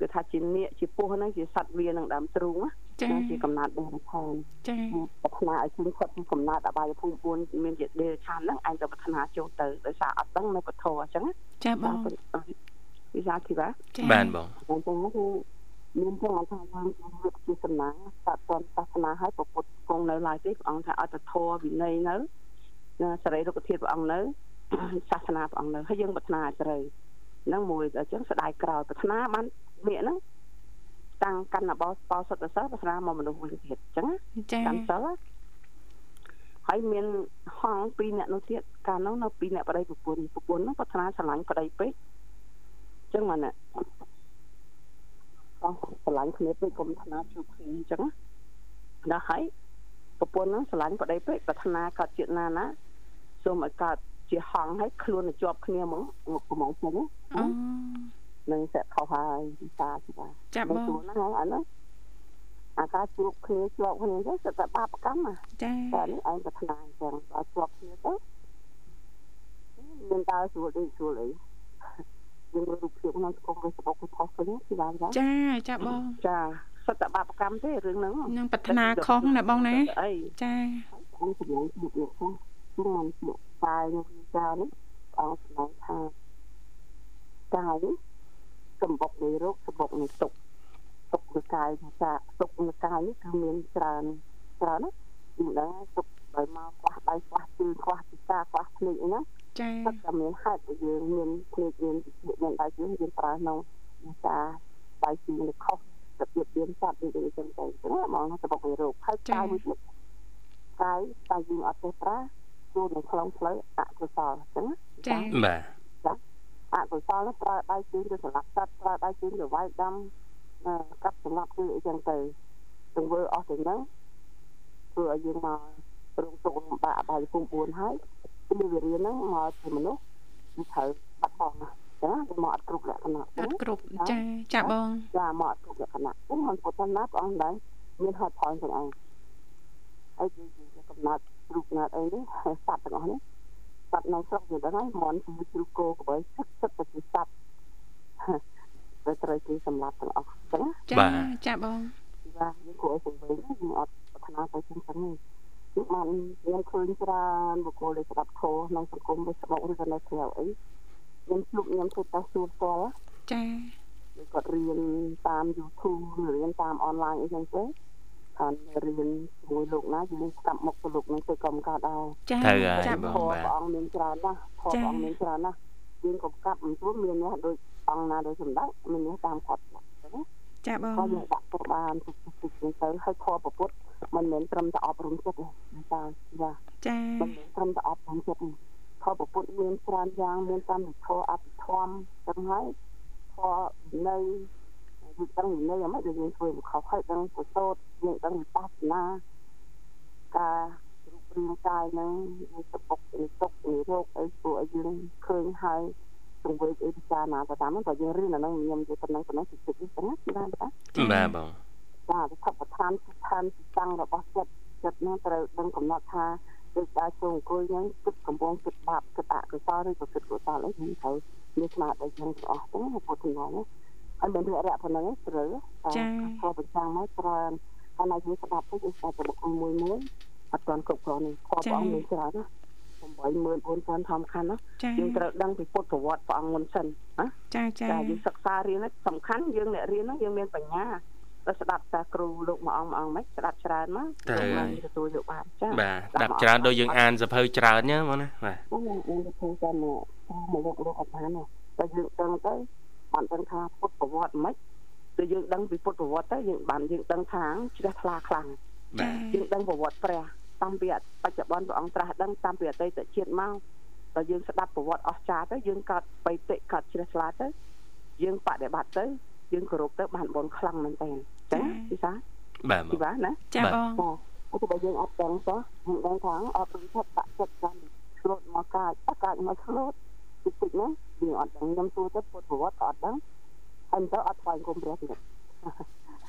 គឺថាជានាគជាពស់ហ្នឹងជាសត្វវានឹងដើមទ្រូងណាចាហ្នឹងជាកំណត់ដេរឆានចាប្រាថ្នាឲ្យជូនគាត់ពីកំណត់អបាយភូមិ4មានជាដេរឆានហ្នឹងឯងទៅប្រាថ្នាចូលទៅដោយសារអត់ដឹងនៅពធអញ្ចឹងណាចាបងវិសាធីវ៉ាចាបាទបងអញ្ចឹងគឺ មានចឹងអង្គថាយើងរៀបជាសំណាងសាតនសាសនាឲ្យប្រពុតគង់នៅឡើយទេព្រះអង្គថាអត់ទៅធរវិន័យនៅណាសរីរុក្ខធាតុព្រះអង្គនៅសាសនាព្រះអង្គនៅហើយយើងប្រាថ្នាឲ្យត្រូវហ្នឹងមួយអញ្ចឹងស្ដាយក្រោយប្រាថ្នាបានមាកហ្នឹងតាំងកណ្ណបោបោសុទ្ធសិលប្រាថ្នាមកមនុស្សវិញទៀតអញ្ចឹងណាចាកាន់សិលហើយមានហងពីរអ្នកនោះទៀតកាលនោះនៅពីរអ្នកប្តីប្រពន្ធប្រពន្ធនោះប្រាថ្នាស្រឡាញ់ប្តីពេកអញ្ចឹងមកណា អស់ស្រឡាញ់គ្នាពេកកុំប្រាថ្នាជួបគ្នាអញ្ចឹងណាដល់ហើយប្រពន្ធនោះស្រឡាញ់ប្តីពេកប្រាថ្នាកើតជាតិណាណាសូមឲ្យកើតជាហងហើយខ្លួនទៅជាប់គ្នាហ្មងមកប្រមងចឹងណាអូនឹង sẽ ខុសហើយវិសាច្បាស់ចាបដល់ងជួនហ្នឹងអានោះអាការជួបគ្នាជាប់គ្នាទៅតែបាបកម្មណាចាតែនេះឯងប្រាថ្នាអញ្ចឹងដល់ជាប់គ្នាទៅមានដើរស្រួលអីស្រួលអី យើងមើលរូបភាពក្នុងស្គម Facebook គឺខុសគ្នាពីបានចាចាចាបងចាសិតតែបាបកម្មទេរឿងហ្នឹងនឹងប្រាថ្នាខុសណាបងណាអីចាអង្គសម្ដែងជួបនេះហ្នឹងគឺមិនជួបកាយនេះចានេះអង្គសម្ដែងថាកាយនេះសម្បុកនៃរោគសម្បុកនៃទុក្ខទុក្ខនៃកាយចាទុក្ខនៃកាយនេះគឺមានច្រើនច្រើនណាពីដឹងហើយទុក្ខដោយមកខ្វះដៃខ្វះជើងខ្វះពិសាខ្វះភ្នែកអីហ្នឹង ចាទឹកតែមានហេតុដែលយើងមានភ្នែកមានពិភាមានដៃជើងយើងប្រើក្នុងភាសាដៃជើងនេះខុសទៅពីមានសត្វដូចអីចឹងទៅចឹងណាហ្មងសម្បុកនៃរោគហើយកាយមួយទៀតកាយតែយើងអត់ចេះប្រើចូលនៅក្នុងផ្លូវអកុសលអញ្ចឹងណាចាបាទហអកុសលប្រើដៃជើងទៅសម្លាប់សត្វប្រើដៃជើងទៅវាយដាំកាប់សម្លាប់គឺអីចឹងទៅទង្វើអស់ទាំងហ្នឹងធ្វើឲ្យយើងមករងទុក្ខលំបាកអបាយភូមិ4ហើយ គឺវារៀនហ្នឹងមកជាមនុស្សវាត្រូវបាត់បង់ណាចាវាមកអត់គ្រប់លក្ខណៈអត់គ្រប់ចាចាបងចាមកអត់គ្រប់លក្ខណៈហ្នឹងមិនពុទ្ធណាព្រះអង្គដែរមានហេតុផលទាំងឯងហើយយើងកំណត់រូបណាត់អីនេះសត្វទាំងអស់នេះសត្វនៅស្រុកយើងដឹងហើយមន់គឺជ្រូកគោក្បីសឹកសឹកទៅជាសត្វតែត្រូវគេសម្លាប់ទាំងអស់ចឹងចាចាបងបាទយើងគួរឲ្យសង្វេគយើងអត់ប្រាថ្នាទៅចឹងចឹងទេគឺ បានមានឃើញច្រើនបុគ្គលដែលស្ដាប់ខុសក្នុងសង្គមវាស្បុកឬក៏នៅក្រៅអីខ្ញុំជួបខ្ញុំធ្វើតសួរផ្ទាល់ចាគឺគាត់រៀនតាម YouTube ឬរៀនតាមអនឡាញអីចឹងទៅខានរៀនជាមួយលោកណាយើងស្ដាប់មុខទៅលោកនឹងទៅកំកាត់ដែរចាត្រូវហើយបងព្រះអង្គមានច្រើនណាស់ព្រះអង្គមានច្រើនណាស់យើងកំកាប់មិនទួមានណាដូចអង្គណាដែលសម្ដេចមានណាតាមគាត់ណាចាបងគាត់យើងដាក់ទៅបានទុកទុកទៅឲ្យខប្រពុត មិនមែនត្រឹមតែអប់រំចិត្តទេចាចាចាមិនមែនត្រឹមតែអប់រំចិត្តទេខប្រពុតមានច្រើនយ៉ាងមានតាមវិធអភិធម្មទាំងហើយខនៅយើងដឹងនៅយ៉ាងម៉េចដែលយើងធ្វើខុសហើយដឹងកុសលយើងដឹងវិបស្សនាការរូបរាងកាយនឹងយើងសពុកនេះទុកនេះរោគអីព្រោះឲ្យយើងឃើញហើយទង្វើអីពិចារណាទៅតាមហ្នឹងក៏យើងរៀនអាហ្នឹងខ្ញុំនិយាយប៉ុណ្ណឹងប៉ុណ្ណឹងតិចតិចហ្នឹងបានតាបាទបង ចាវិធបឋានឋានតាំងរបស់ចិត្តចិត្តហ្នឹងត្រូវដឹងកំណត់ថាដូចដើរចូលអង្គុយហ្នឹងគិតកំពុងគិតបាបគិតអកុសលឬក៏គិតកុសលអីខ្ញុំត្រូវមានស្មារតីយ៉ាងទាំងអស់ហ្នឹងពុទ្ធនាហ្នឹងហើយមិនរកប៉ុណ្ណឹងត្រូវចាក៏បញ្ចាំងមកច្រើនហើយនៅយើងស្ដាប់ទៅយើងស្ដាប់ទៅបុគ្គលមួយមួយអត់ទាន់គ្រប់គ្រាន់ទេខព្រះអង្គមានច្រើនណា84000ធម្មខណ្ឌណាយើងត្រូវដឹងពីពុទ្ធប្រវត្តិព្រះអង្គមុនសិនណាចាចាចាយើងសិក្សារៀនសំខាន់យើងអ្នករៀនហ្នឹងយើងមានបញ្ញា ទៅស្ដាប់តាគ្រូលោកមួយអង្គមួយអង្គមិនស្ដាប់ច្រើនមកទៅទទួលយកបានចាបាទស្ដាប់ច្រើនដូចយើងអានសភៅច្រើនណាបងណាបាទអូយើងទៅចាំមកមកលោកលោកអត់បានតែយើងដឹងទៅបានដឹងថាពុទ្ធប្រវត្តិមិនទៅយើងដឹងពីពុទ្ធប្រវត្តិទៅយើងបានយើងដឹងថាជ្រះថ្លាខ្លាំងយើងដឹងប្រវត្តិព្រះតាំងពីបច្ចុប្បន្នព្រះអង្គត្រាស់ដឹងតាំងពីអតីតជាតិមកដល់យើងស្ដាប់ប្រវត្តិអស្ចារ្យទៅយើងកើតបៃតិកើតជ្រះថ្លាទៅយើងបដិបត្តិទៅយើងគោរពទៅបានបនខ្លាំងមែនតើ ចាពីសាបាទពីបាទណាចាបងអូបើយើងអត់ដឹងចុះយើងដឹងថាអត់ព្រមថាបាក់ចិត្តកាន់ឆ្លូតមកកាចកាចមកឆ្លូតតិចតិចណាយើងអត់ដឹងខ្ញុំទូទៅពុទ្ធប្រវត្តិក៏អត់ដឹងហើយទៅអត់ថ្វាយគុំព្រះទៀត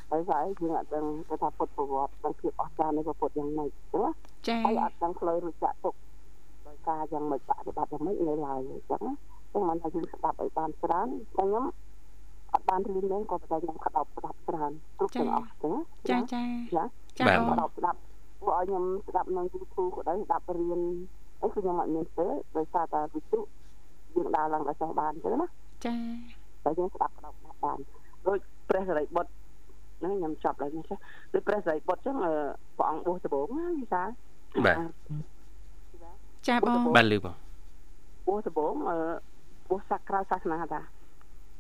ហើយស្អីយើងអត់ដឹងគេថាពុទ្ធប្រវត្តិដឹងភាពអស្ចារ្យនៃពុទ្ធយ៉ាងម៉េចទេចាហើយអត់ដឹងផ្លូវរួចចាក់ទុកដោយការយ៉ាងម៉េចបប្រតិបត្តិយ៉ាងម៉េចនៅឡើយអញ្ចឹងចឹងមិនថាយើងស្ដាប់ឲ្យបានច្រើនតែខ្ញុំ អត់បានរៀនទេក៏តែខ្ញុំក្តោបស្ដាប់ច្រើនគ្រប់ទាំងអស់ចឹងចាចាចាចាក្តោបស្ដាប់ពួកឲ្យខ្ញុំស្ដាប់នៅ YouTube ក៏ដោយស្ដាប់រៀនអីគឺខ្ញុំអត់មានទេដោយសារតែវិទ្យុយើងដើរឡើងដល់ចេះបានចឹងណាចាតែយើងស្ដាប់ក្តោបស្ដាប់បានដូចព្រះសរិបុត្រហ្នឹងខ្ញុំចប់ហើយនេះចាដូចព្រះសរិបុត្រចឹងព្រះអង្គបួសដំបងណាវិសាបាទចាបងបាទលឺបងបួសដំបងបួសសាក្រៅសាសនាតា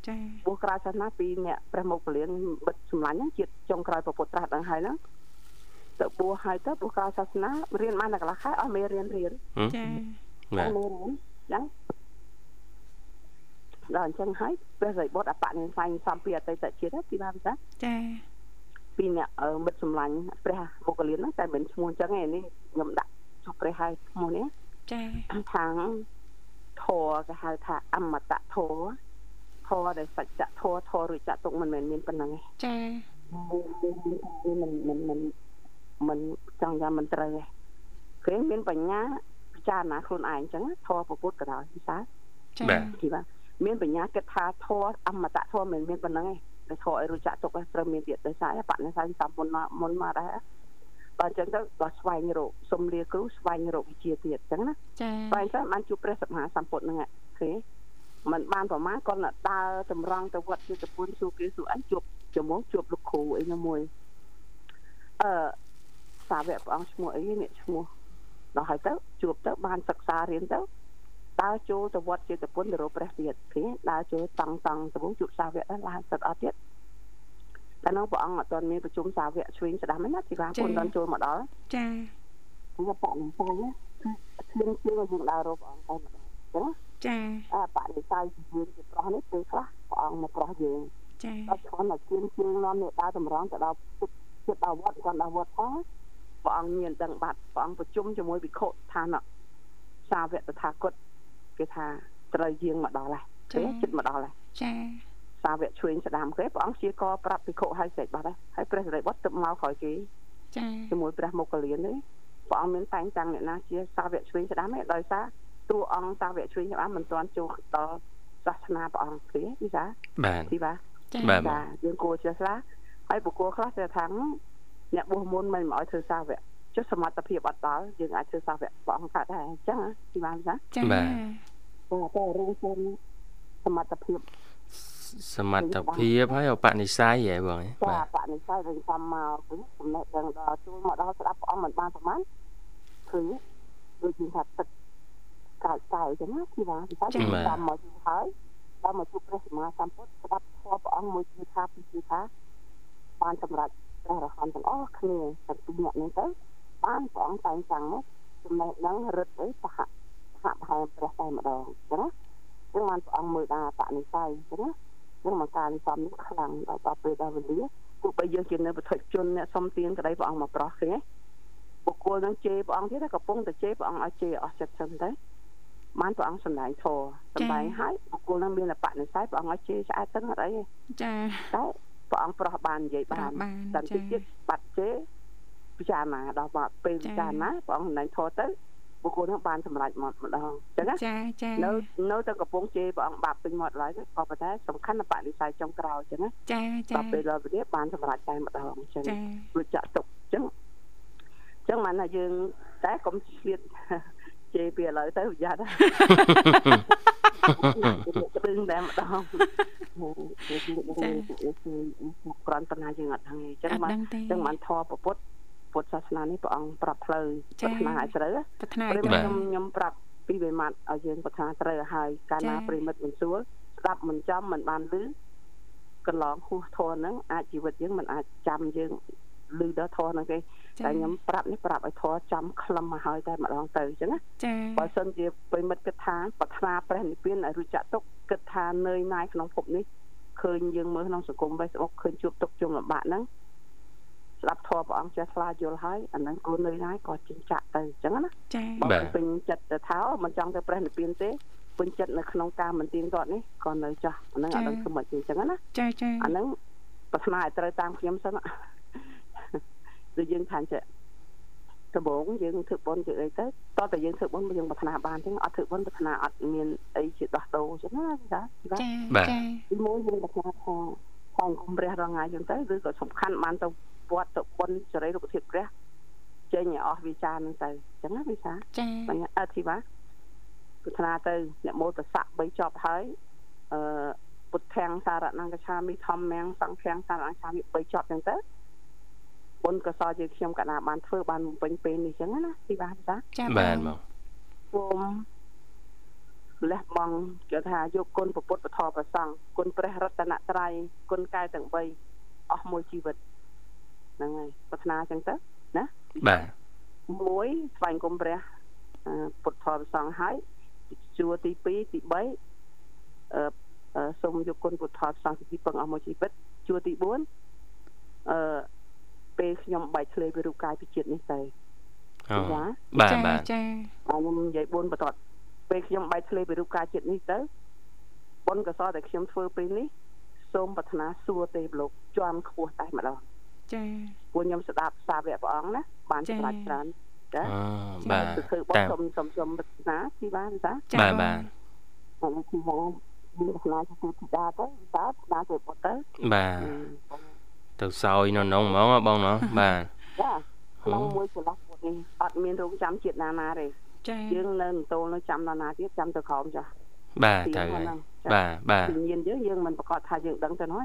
ចាបួសក្រៅសាសនាពីអ្នកព្រះមុខពលានបិទសម្លាញ់ជាតិចុងក្រោយពុទ្ធត្រាស់ដឹងហើយហ្នឹងទៅបួសហើយទៅបួសក្រៅសាសនារៀនបានតែកន្លះខែអស់មេរៀនរៀនចាបាទមេរៀនចឹងដល់អញ្ចឹងហើយព្រះសីបុត្រអបនិស័យសំពីអតីតជាតិពីបានចាចាពីអ្នកមិត្តសម្លាញ់ព្រះបុគ្គលិនហ្នឹងតែមិនឈ្មោះអញ្ចឹងឯនេះខ្ញុំដាក់ជួបព្រះហើយឈ្មោះនេះចាខាងធរគេហៅថាអមតៈធរ ធរដែលសច្ចៈធរធររួចចាក់ទុកមិនមែនមានប៉ុណ្ណឹងទេចាមិនមិនមិនមិនចង់យ៉ាងមិនត្រូវទេគេមានបញ្ញាពិចារណាខ្លួនឯងអញ្ចឹងធរពុទ្ធក៏ដោយពិសាចាទីបាទមានបញ្ញាគិតថាធរអមតៈធរមិនមានប៉ុណ្ណឹងទេតែធរឲ្យរួចចាក់ទុកត្រូវមានទៀតដោយសារបញ្ញាសាសំមុនមកមុនមកដែរបើអញ្ចឹងទៅដល់ស្វែងរកសុំលាគ្រូស្វែងរកវិជាទៀតអញ្ចឹងណាចាស្វែងទៅបានជួបព្រះសម្មាសម្ពុទ្ធហ្នឹងឃើញ มันបានប្រមាណគាត់ដើរតម្រង់ទៅវត្តជាតពុនសួរគេសួរអញជួបជាមួយជួបលោកគ្រូអីណាមួយអឺសាវកព្រះអង្គឈ្មោះអីនេះឈ្មោះដល់ហើយទៅជួបទៅបានសិក្សារៀនទៅដើរចូលទៅវត្តចេតពុនទៅរកព្រះទៀតឃើញដើរចូលតង់តង់ទៅជួបសាវកដែរឡើងទឹកអត់ទៀតតែនោះព្រះអង្គអត់ទាន់មានប្រជុំសាវកឆ្វេងស្ដាំទេណាជីវ៉ាពុនដល់ចូលមកដល់ចាគឺបកនឹងទៅគឺឈៀងឈៀងយើងដើររកព្រះអង្គទៅម្ដងចឹង ចាអាបនិស័យយើងជាប្រុសនេះពេលខ្លះព្រះអង្គមកប្រុសយើងចាដល់ឆ្លងតែជើងជើងនាំនេះដើរតម្រង់ទៅដល់ចិត្តចិត្តដល់វត្តគាត់ដល់វត្តផងព្រះអង្គមានដឹងបាត់ព្រះអង្គប្រជុំជាមួយភិក្ខុឋានៈសាវកតថាគតគេថាត្រូវយាងមកដល់ហើយគេចិត្តមកដល់ហើយចាសាវកឆ្វេងស្ដាំគេព្រះអង្គជាកប្រាប់ភិក្ខុឲ្យស្រេចបាត់ហើយហើយព្រះសិរីបុត្រទៅមកក្រោយគេចាជាមួយព្រះមុគលាននេះព្រះអង្គមានតែងតាំងអ្នកណាជាសាវកឆ្វេងស្ដាំទេដោយសារ តួអង្គសាវកឆ្វេងស្ដាំមិនទាន់ចូលដល់សាសនាព្រះអង្គទេពីសាបាទទីបាទចាបាទចាយើងគួរចេះខ្លះហើយបុគ្គលខ្លះចេះថាអ្នកបួសមុនមិនមកឲ្យធ្វើសាវកចុះសមត្ថភាពអត់ដល់យើងអាចធ្វើសាវកព្រះអង្គកើតដែរអញ្ចឹងទីបានចាចាបាទតែតែរឿងគុំសមត្ថភាពសមត្ថភាពហើយឧបនិស្ស័យហ៎បងហ៎ចាបាទបនិស័យរឿងតាមមកគឺចំណេះដឹងដល់ចូលមកដល់ស្ដាប់ព្រះអង្គមិនបានប្រហែលគឺដូចជាថាទឹក កាយកាយអញ្ចឹងណាទីបានទីតាមមកយូរហើយដល់មកជួបព្រះសម្មាសម្ពុទ្ធស្ដាប់ធម៌ព្រះអង្គមួយគឺថាពីគឺថាបានសម្រេចព្រះរហន្តទាំងអស់គ្នាទាំងពីរនាក់នេះទៅបានព្រះអង្គតែងតាំងមកចំណេះដឹងរឹតអីសហសហបហែព្រះតែម្ដងអញ្ចឹងណាចឹងបានព្រះអង្គមើលដល់បនិស័យអញ្ចឹងណាចឹងមកការនិសំនេះខ្លាំងដល់ដល់ពេលដល់វេលាទោះបីយើងជានៅប្រតិជនអ្នកសុំទៀងក្តីព្រះអង្គមកប្រោះឃើញទេបុគ្គលនឹងជេរព្រះអង្គទៀតតែកំពុងតែជេរព្រះអង្គឲ្យជេរអស់ចិត្តសិនទៅ បានព្រះអង្គសម្ដែងធម៌សម្ដែងឲ្យបុគ្គលនឹងមានបនិស័យព្រះអង្គឲ្យជេរឆ្អែតទៅអត់អីទេចាតែព្រះអង្គប្រោះបាននិយាយប្បារាប់នបានតែតិចចាទៀតបាត់ជេរពិចារណាដល់មកពេលពិចារណាព្រះអង្គសម្ដែងធម៌ទៅបុគ្គលនឹងបានសម្រេចមកម្ដងអញ្ចឹងណាចាចានៅនៅតែកំពុងជេរព្រះអង្គបាបពេញមាត់ឡើយក៏ប៉ុន្តែសំខាន់ណាស់បនិស័យចុងក្រោយអញ្ចឹងណាចាចាដល់ពេលដល់វេលាបានសម្រេចតែម្ដងអញ្ចឹងចារួចចាក់ទុកអញ្ចឹងអញ្ចឹងបានថាយើងតែកុំឆ្លៀត ជេរពីឥឡូវទៅប្រយ័ត្នណាគ្រឿងតែម្ដងក្រន់ប៉ុណ្ណាយើងអត់ដឹងទេអញ្ចឹងអត់បានដឹងទេអញ្ចឹងបានធម៌ពុទ្ធពុទ្ធសាសនានេះព្រះអង្គប្រាប់ផ្លូវចា៎ប្រាថ្នាឲ្យត្រូវណាប្រាថ្នាព្រឲ្យមត្រូវខ្ញុំខ្ញុំប្រាប់ពីវិមាត់ឲ្យយើងប្រាថ្នាត្រូវហើយកាលណាចា៎ប្រិមិត្តមិនសួរស្ដាប់មិនចំមិនបានឮកន្លងហួសធរហ្នឹងអាចជីវិតយើងមិនអាចចាំយើង ឮដល់ធរហ្នឹងទេតែខ្ញុំប្រាប់នេះប្រាប់ឲ្យធរចំខ្លឹមមកហើយតែម្ដងទៅអញ្ចឹងណាចាបើសិនជាប្រិមិត្តគិតថាប្រាថ្នាព្រះនិព្វានឲ្យរួចចាក់ទុកគិតថានឿយណាយក្នុងភពនេះឃើញយើងមើលក្នុងសង្គម Facebook ឃើញជួបទុកជុំលំបាកហ្នឹងស្ដាប់ធម៌ព្រះអង្គចេះឆ្លាយល់ហើយអាហ្នឹងគួរនឿយណាយក៏ចិញ្ចាក់ទៅអញ្ចឹងណាចាបើមិនពេញចិត្តទៅថាអូមិនចង់ទៅព្រះនិព្វានទេពេញចិត្តនៅក្នុងការមិនទៀងទាត់នេះក៏នៅចាស់អាហ្នឹងអត់ដឹងធ្វើម៉េចទេអញ្ចឹងណាចាចាអាហ្នឹងប្រាថ្នាឲ្យត្រូវតាមខ្ញុំសិន ដូចយើងថាចេះដំបូងយើងធ្វើបុណ្យជាអីទៅតោះតែយើងធ្វើបុណ្យយើងប្រាថ្នាបានទេអត់ធ្វើបុណ្យប្រាថ្នាអត់មានអីជាដោះដូរអញ្ចឹងណាចាចាបាទចាទីមួយយើងប្រាថ្នាថាផងគុំព្រះរងថ្ងៃអញ្ចឹងទៅឬក៏សំខាន់បានទៅវត្តទៅបុណ្យសេរីរូបធាតុព្រះចេញឲ្យអស់វិចារហ្នឹងទៅអញ្ចឹងណាវិសាចាបញ្ញាអធិបាប្រាថ្នាទៅអ្នកមោលប្រស័ក3ចប់ហើយអឺពុទ្ធាំងសារណង្កឆាមិធម្មំសង្ឃាំងសារណង្កឆាមិ3ចប់ចឹងទៅ បុណ្យកុសលជាខ្ញុំកណាបានធ្វើបានបំពេញពេលនេះចឹងណាទីបាចាចាបាទបងគុំលះបង់គេថាយកគុណពុទ្ធពធប្រសង្ឃគុណព្រះរតនត្រ័យគុណកាយទាំង3អស់មួយជីវិតហ្នឹងហើយប្រាថ្នាចឹងទៅណាបាទមួយស្វែងគុំព្រះអឺពុទ្ធធម៌ប្រសង្ឃហើយជួរទី2ទី3អឺអឺសូមយកគុណពុទ្ធធម៌ប្រសង្ឃទី2ពឹងអស់មួយជីវិតជួរទី4អឺ ពេលខ្ញុំបែកធ្លាយពីរូបកាយពីជាតិនេះទៅអូចាបាទចាបាទចាហើយខ្ញុំនិយាយ4បន្ទាត់ពេលខ្ញុំបែកធ្លាយពីរូបកាយជាតិនេះទៅបុណ្យកុសលដែលខ្ញុំធ្វើពេលនេះសូមប្រាថ្នាសួរទេវលោកជាន់ខ្ពស់តែម្ដងចាពួកខ្ញុំស្ដាប់សាវកព្រះអង្គណាបានចា៎សម្រេចច្រើនចាអូបាទទៅធ្វើបទតាមសុំសុំសុំប្រាថ្នាទីបានចាចាបាទបាទហើយទីបានមានប្រាថ្នាទៅទីដាទៅតាស្ដាទៅបទទៅបាទ ទៅសោយនៅក្នុងហ្មងហ៎បងណោះបាទចាក្នុងមួយចន្លោះពុតនេះអត់មានរោងចាំជាតិណាណាទេចាយើងនៅនតូលនៅចាំដល់ណាទៀតចាំទៅក្រោមចាបាទត្រូវហើយបាទបាទវិញ្ញាណយើងយើងមិនប្រកាសថាយើងដឹងទៅនោះ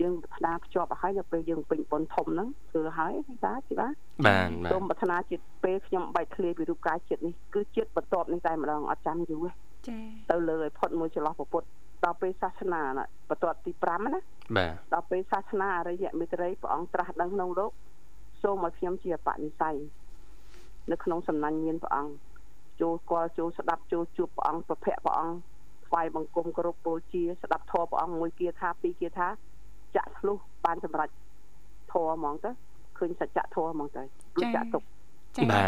យើងប្រាថ្នាភ្ជាប់ឲ្យហើយដល់ពេលយើងពេញបុណ្យធំហ្នឹងធ្វើហើយតាទីបាទបាទបាទសូមប្រាថ្នាជាតិពេលខ្ញុំបែកធ្លាយពីរូបកាយជាតិនេះគឺជាតិបន្ទាប់នេះតែម្ដងអត់ចាំយូរទេចាទៅលើឲ្យផុតមួយចន្លោះពុទ្ធ ដល់ពេលសាសនាណាបន្ទាត់ទី5ណាបាទដល់ពេលសាសនាអរិយមេត្រីព្រះអង្គត្រាស់ដឹងក្នុងលោកសូមឲ្យខ្ញុំជាបនិស័យនៅក្នុងសំណាញ់មានព្រះអង្គចូលស្គាល់ចូលស្ដាប់ចូលជួបព្រះអង្គប្រភពព្រះអង្គថ្វាយបង្គំគោរពបូជាស្ដាប់ធម៌ព្រះអង្គមួយគាថាពីរគាថាចាក់ឆ្លុះបានសម្រេចធម៌ហ្មងទៅឃើញសច្ចធម៌ហ្មងទៅរួចចាក់ទុកចា៎បាទ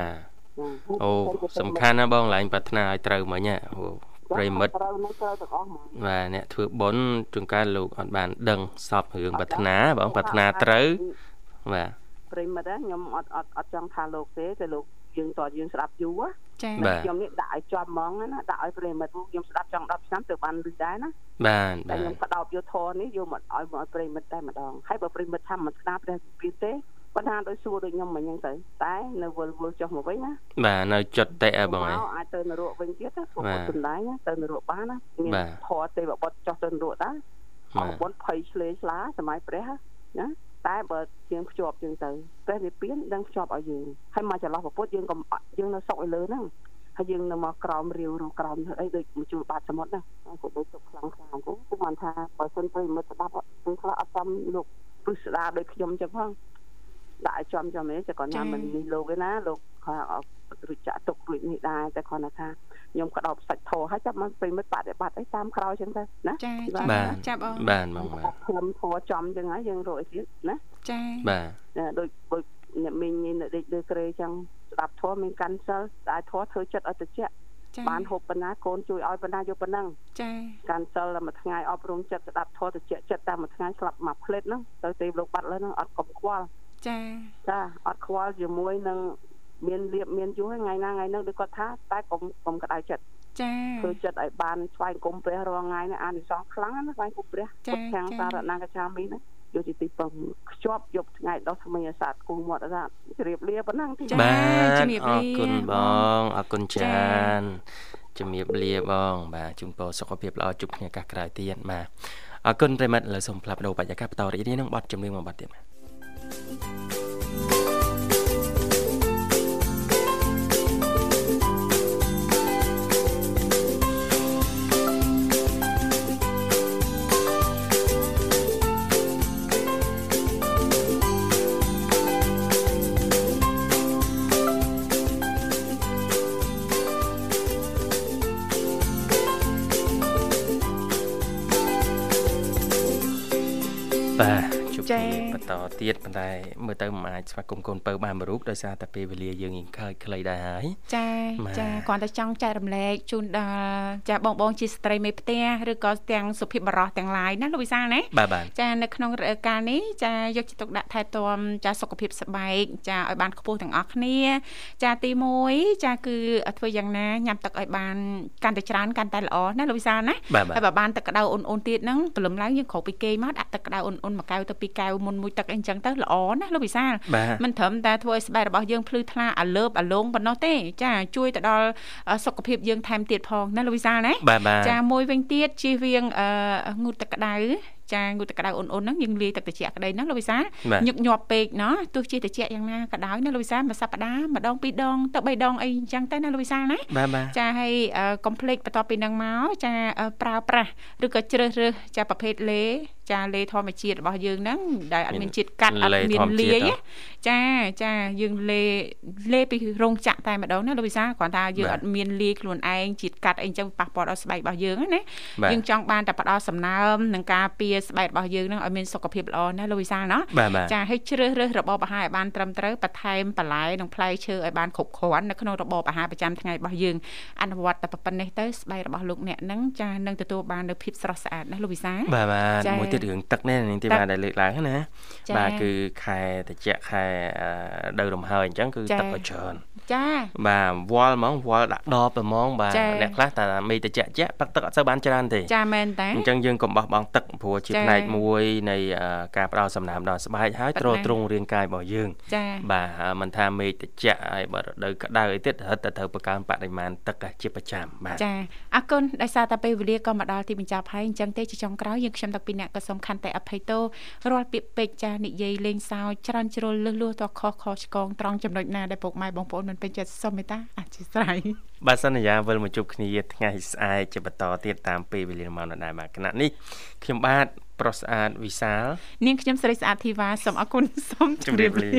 អូសំខាន់ណាស់បងឡើងប្រាថ្នាឲ្យត្រូវមិញហ៎អូ ប្រិមិត្តត្រូវនឹងត្រូវទាំងអស់ហ្មងបាទអ្នកធ្វើបុណ្យជួនកាលលោកអត់បាន ដឹងសពរឿងប្រាថ្នាបងប្រាថ្នាត្រូវបាទប្រិមិត្តខ្ញុំអត់អត់អត់ចង់ថាលោកទេតែលោកយើងតើយើងស្ដាប់យូរចា៎បាទខ្ញុំនេះដាក់ឲ្យជាប់ហ្មងណាដាក់ឲ្យប្រិមិត្តខ្ញុំស្ដាប់ចង់10ឆ្នាំទៅបានលឺដែរណាបាទតែបាទខ្ញុំក៏ដោបយកធរនេះយកមកឲ្យមកឲ្យប្រិមិត្តតែម្ដងហើយបើប្រិមិត្តថាមិនស្ដាប់ព្រះពីទេ ប៉ុន្តែដោយសួរដូចខ្ញុំមិញហ្នឹងទៅតែនៅវិលវិលចុះមកវិញណាបាទនៅចុតតិអើបងអើយមកអាចទៅនរកវិញទៀតណាពុបាទ្ធទសំដែងណាទៅនរកបានណាមានបាទធរទេវបុត្រចុះទៅនរកដែរបាអទរបុណ្យភ័យឆ្លេឆ្លាសម័យព្រះណាតែបើយើងភ្ជាប់យើងទៅព្រះនិព្វានដឹងភ្ជាប់ឲ្យយើងហើយមកចន្លោះពុទ្ធយើងក៏យើងនៅសុកឲ្យលើហ្នឹងហើយយើងនៅមកក្រោមរាវរੂក្រោមអីដូចមកជួលបាតសមុទ្រណាក៏ដូចទុកខ្លាំងខ្លាំងហ្នឹងគឺមិនថាបើសិនប្រិមិត្តស្ដាប់ពេលខ្លះអត់ចាំលោកព្រឹស្ដាដូចខ្ញុំចឹងផង ដាក់ឲ្យចំចំនេះតែគាត់ណាមិននេះលោកឯណាលោកគាត់រួចចាក់ទុករួចនេះដែរតែគាត់ថាខ្ញុំក៏ដោបសាច់ធោហើយចាប់មកប្រិមិត្តបដិបត្តិអីតាមក្រោយចឹងទៅណាចា៎បាទបាទចាបងបាទបងបាទខ្ញុំធေါ်ចំចឹងហើយយើងរកអីទៀតណាចា៎បាទណាដូចដូចអ្នកមីងនេះនៅដេកលើក្រេចឹងស្ដាប់ធေါ်មានកាន់សិលតែធေါ်ធ្វើចិត្តឲ្យត្រជាក់ចា៎បានហូបប៉ុណ្ណាកូនជួយឲ្យប៉ុណ្ណាយកប៉ុណ្ណឹងចា៎កាន់សិលតែមួយថ្ងៃអប់រំចិត្តស្ដាប់ធေါ်ត្រជាក់ចិត្តតែមួយថ្ងៃស្លាប់មួយផ្លេតហ្នឹងទៅទេវលោកបាត់លើហ្នឹងអត់កុំខ្វល់ ចា៎ចាអត់ខ្វល់ជាមួយនឹងមានលៀបមានយូរថ្ងៃណាថ្ងៃហ្នឹងដូចគាត់ថាតែកុំកុំក្តៅចិត្តចា៎ធ្វើចិត្តឲ្យបានស្វែងគុំព្រះរាល់ថ្ងៃនេះអានិសង្សខ្លាំងណាស់ស្វែងគុំព្រះចា៎ពុទ្ធខាងចា៎សារណកចាមីណាយកជាទីពឹងខ្ជាប់យកថ្ងៃដោះថ្មីអាសាទគូមាត់អាសាទជម្រាបលាប៉ុណ្ណឹងទីចា៎បាទជំរាបអលារគុណបងអរគុណចាចានជំរាបលាបងបាទជូនពរសុខភាពល្អជួបគ្នាឱកាសក្រោយទៀតបាទអរគុណប្រិមិត្តឥឡូវសូមផ្លាប់បដោបច្ចកាបន្តរីករាយនឹងបទចម្រៀងមួយបទទៀតបាទ បាទជួ បចា៎គ្នាបន្តទៀតប៉ុន្តែមើលទៅមិនអាចស្វាគមន៍កូនពៅបានមួយរូបដោយសារតែពេលវេលាយើងយើងខើចខ្លីដែរហើយចាបាទចាគ្រាន់តែចង់ចែករំលែកជូនដល់ចាបងបងជាស្ត្រីមេផ្ទះឬក៏ទាំងសុភាពបរោះទាំងឡាយណាលោកវិសាលណាបាទបាទចានៅក្នុងរដូវកាលនេះចាយកចិត្តទុកដាក់ថែទាំចាសុខភាពស្បែកចាឲ្យបានខ្ពស់ទាំងអស់គ្នា ចាទី1ចាគឺធ្វើយ៉ាងណាញ៉ាំទឹកឲ្យបានកាន់តែច្រើនកាន់តែល្អណាលោកវិសាលណាបាទបាទហើយបើបានទឹកក្តៅអ៊ុនៗទៀតហ្នឹងព្រលឹមឡើងយើងក្រោកពីគេងមកដាក់ទឹកក្តៅអ៊ុនៗមួយកែវទៅពីរកែវមុនមួយទឹកអីអញ្ចឹងទៅល្អណាលោកវិសាលបាទមិនត្រឹមតែធ្វើឲ្យស្បែករបស់យើងភ្លឺថ្លាអាលើបអាលងប៉ុណ្ណោះទេចាជួយទៅដល់អឺសុខភាពយើងថែមទៀតផងណាលោកវិសាលណាបាទបាទចាមួយវិញទៀតជៀសវាងអឺងូតទឹកក្តៅចាងូតទឹកក្តៅអ៊ុនៗហ្នឹងយើងលាយទឹកត្រជាក់ក្តីហ្នឹងលោកវិសាលបាទញឹកញាប់ពេកណោះទោះជាត្រជាក់យ៉ាងណាក៏ដោយណាលោកវិសាលមួយសប្តាហ៍ម្ដងពីរដងទៅបីដងអីអញ្ចឹងទៅណាលោកវិសាលណាបាទបាទចាហើយកុំភ្លេចបន្ទាប់ពីនឹងមកចាអឺប្រើប្រាស់ឬក៏ជ្រើសរើសចាប្រភេទលេ ចាលេធម្មជាតិរបស់យើងហ្នឹងដែលអត់មានជាតិកាត់អត់លេមានធម្មជាតិលាយហ៎ណាចាចាយើងលេលេពីរោងចក្រតែម្ដងណាលោកវិសាគ្រាន់តែយើងបាទអត់មានលាយខ្លួនឯងជាតិកាត់អីចឹងប៉ះពាល់ដល់ស្បែករបស់យើងណាបាទយើងចង់បានតែផ្ដល់សំណើមនិងការពារស្បែករបស់យើងហ្នឹងឲ្យមានសុខភាពល្អណាលោកវិសាលណាបាទបាទចាឲ្យជ្រើសរើសរបបអាហារឲ្យបានត្រឹមត្រូវបន្ថែមបន្លែនិងផ្លែឈើឲ្យបានគ្រប់គ្រាន់នៅក្នុងរបបអាហារប្រចាំថ្ងៃរបស់យើងអនុវត្តតែប៉ុណ្្នេះទៅស្បែករបស់លោកអ្នកហ្នឹងចានឹងទទួលបាននូវភាពស្រស់ស្អាតណាលោកវិសាបាទបាទចា៎មួយទៀតរឿងទឹកនេះនាងទីទឹកបាទដែលលើកឡើងហ្នឹងណាចា៎បាទគឺខែតិចខែអឺដៅរំហើយអញ្ចឹងគឺចា៎ទឹកឲ្យច្រើន ចាបាទវល់ហ្មងវល់ដាក់ដបទៅហ្មងបាទចា៎អ្នកខ្លះតែមេតិចជាក់ប៉ាក់ទឹកអត់សូវបានច្រើនទេចាមែនតើអញ្ចឹងយើងកុំបោះបង់ទឹកព្រោះជាចា៎ផ្នែកមួយនៃអឺការផ្ដល់សំណើមដល់ស្បែកហើយប៉ិតទ្រណាស់ទ្រង់រាងកាយរបស់យើងចាបាទហើយមិនថាមេតិចហើយបើរដូវក្តៅអីទៀតរហិតតែត្រូវបង្កើនបរិមាណទឹកជាប្រចាំបាទចាអរគុណដោយសារតែពេលវេលាក៏មកដល់ទីបញ្ចប់ហើយអញ្ចឹងទេជាចុងក្រោយយើងខ្ញុំតាំងពីអ្នកក៏សូមខន្តីអភ័យទោសរាល់ពាក្យពេចន៍ចានិយាយលេងសើចច្រើនជ្រុលលឺលួសតខុសខុសឆ្គងត្រង់ចំណុចណាដែលពុកម៉ែបងប្អូនមិនពេញចិត្តសូមមេត្តាអធិស្ឋានបាទសន្យាវិលមកជួបគ្នាថ្ងៃស្អែកជាបន្តទៀតតាមពេលវេលាម៉ោងដដែលបាទគណៈនេះខ្ញុំបាទប្រុសស្អាតវិសាលនាងខ្ញុំស្រីស្អាតធីវ៉ាសូមអរគុណសូមជម្រាបលា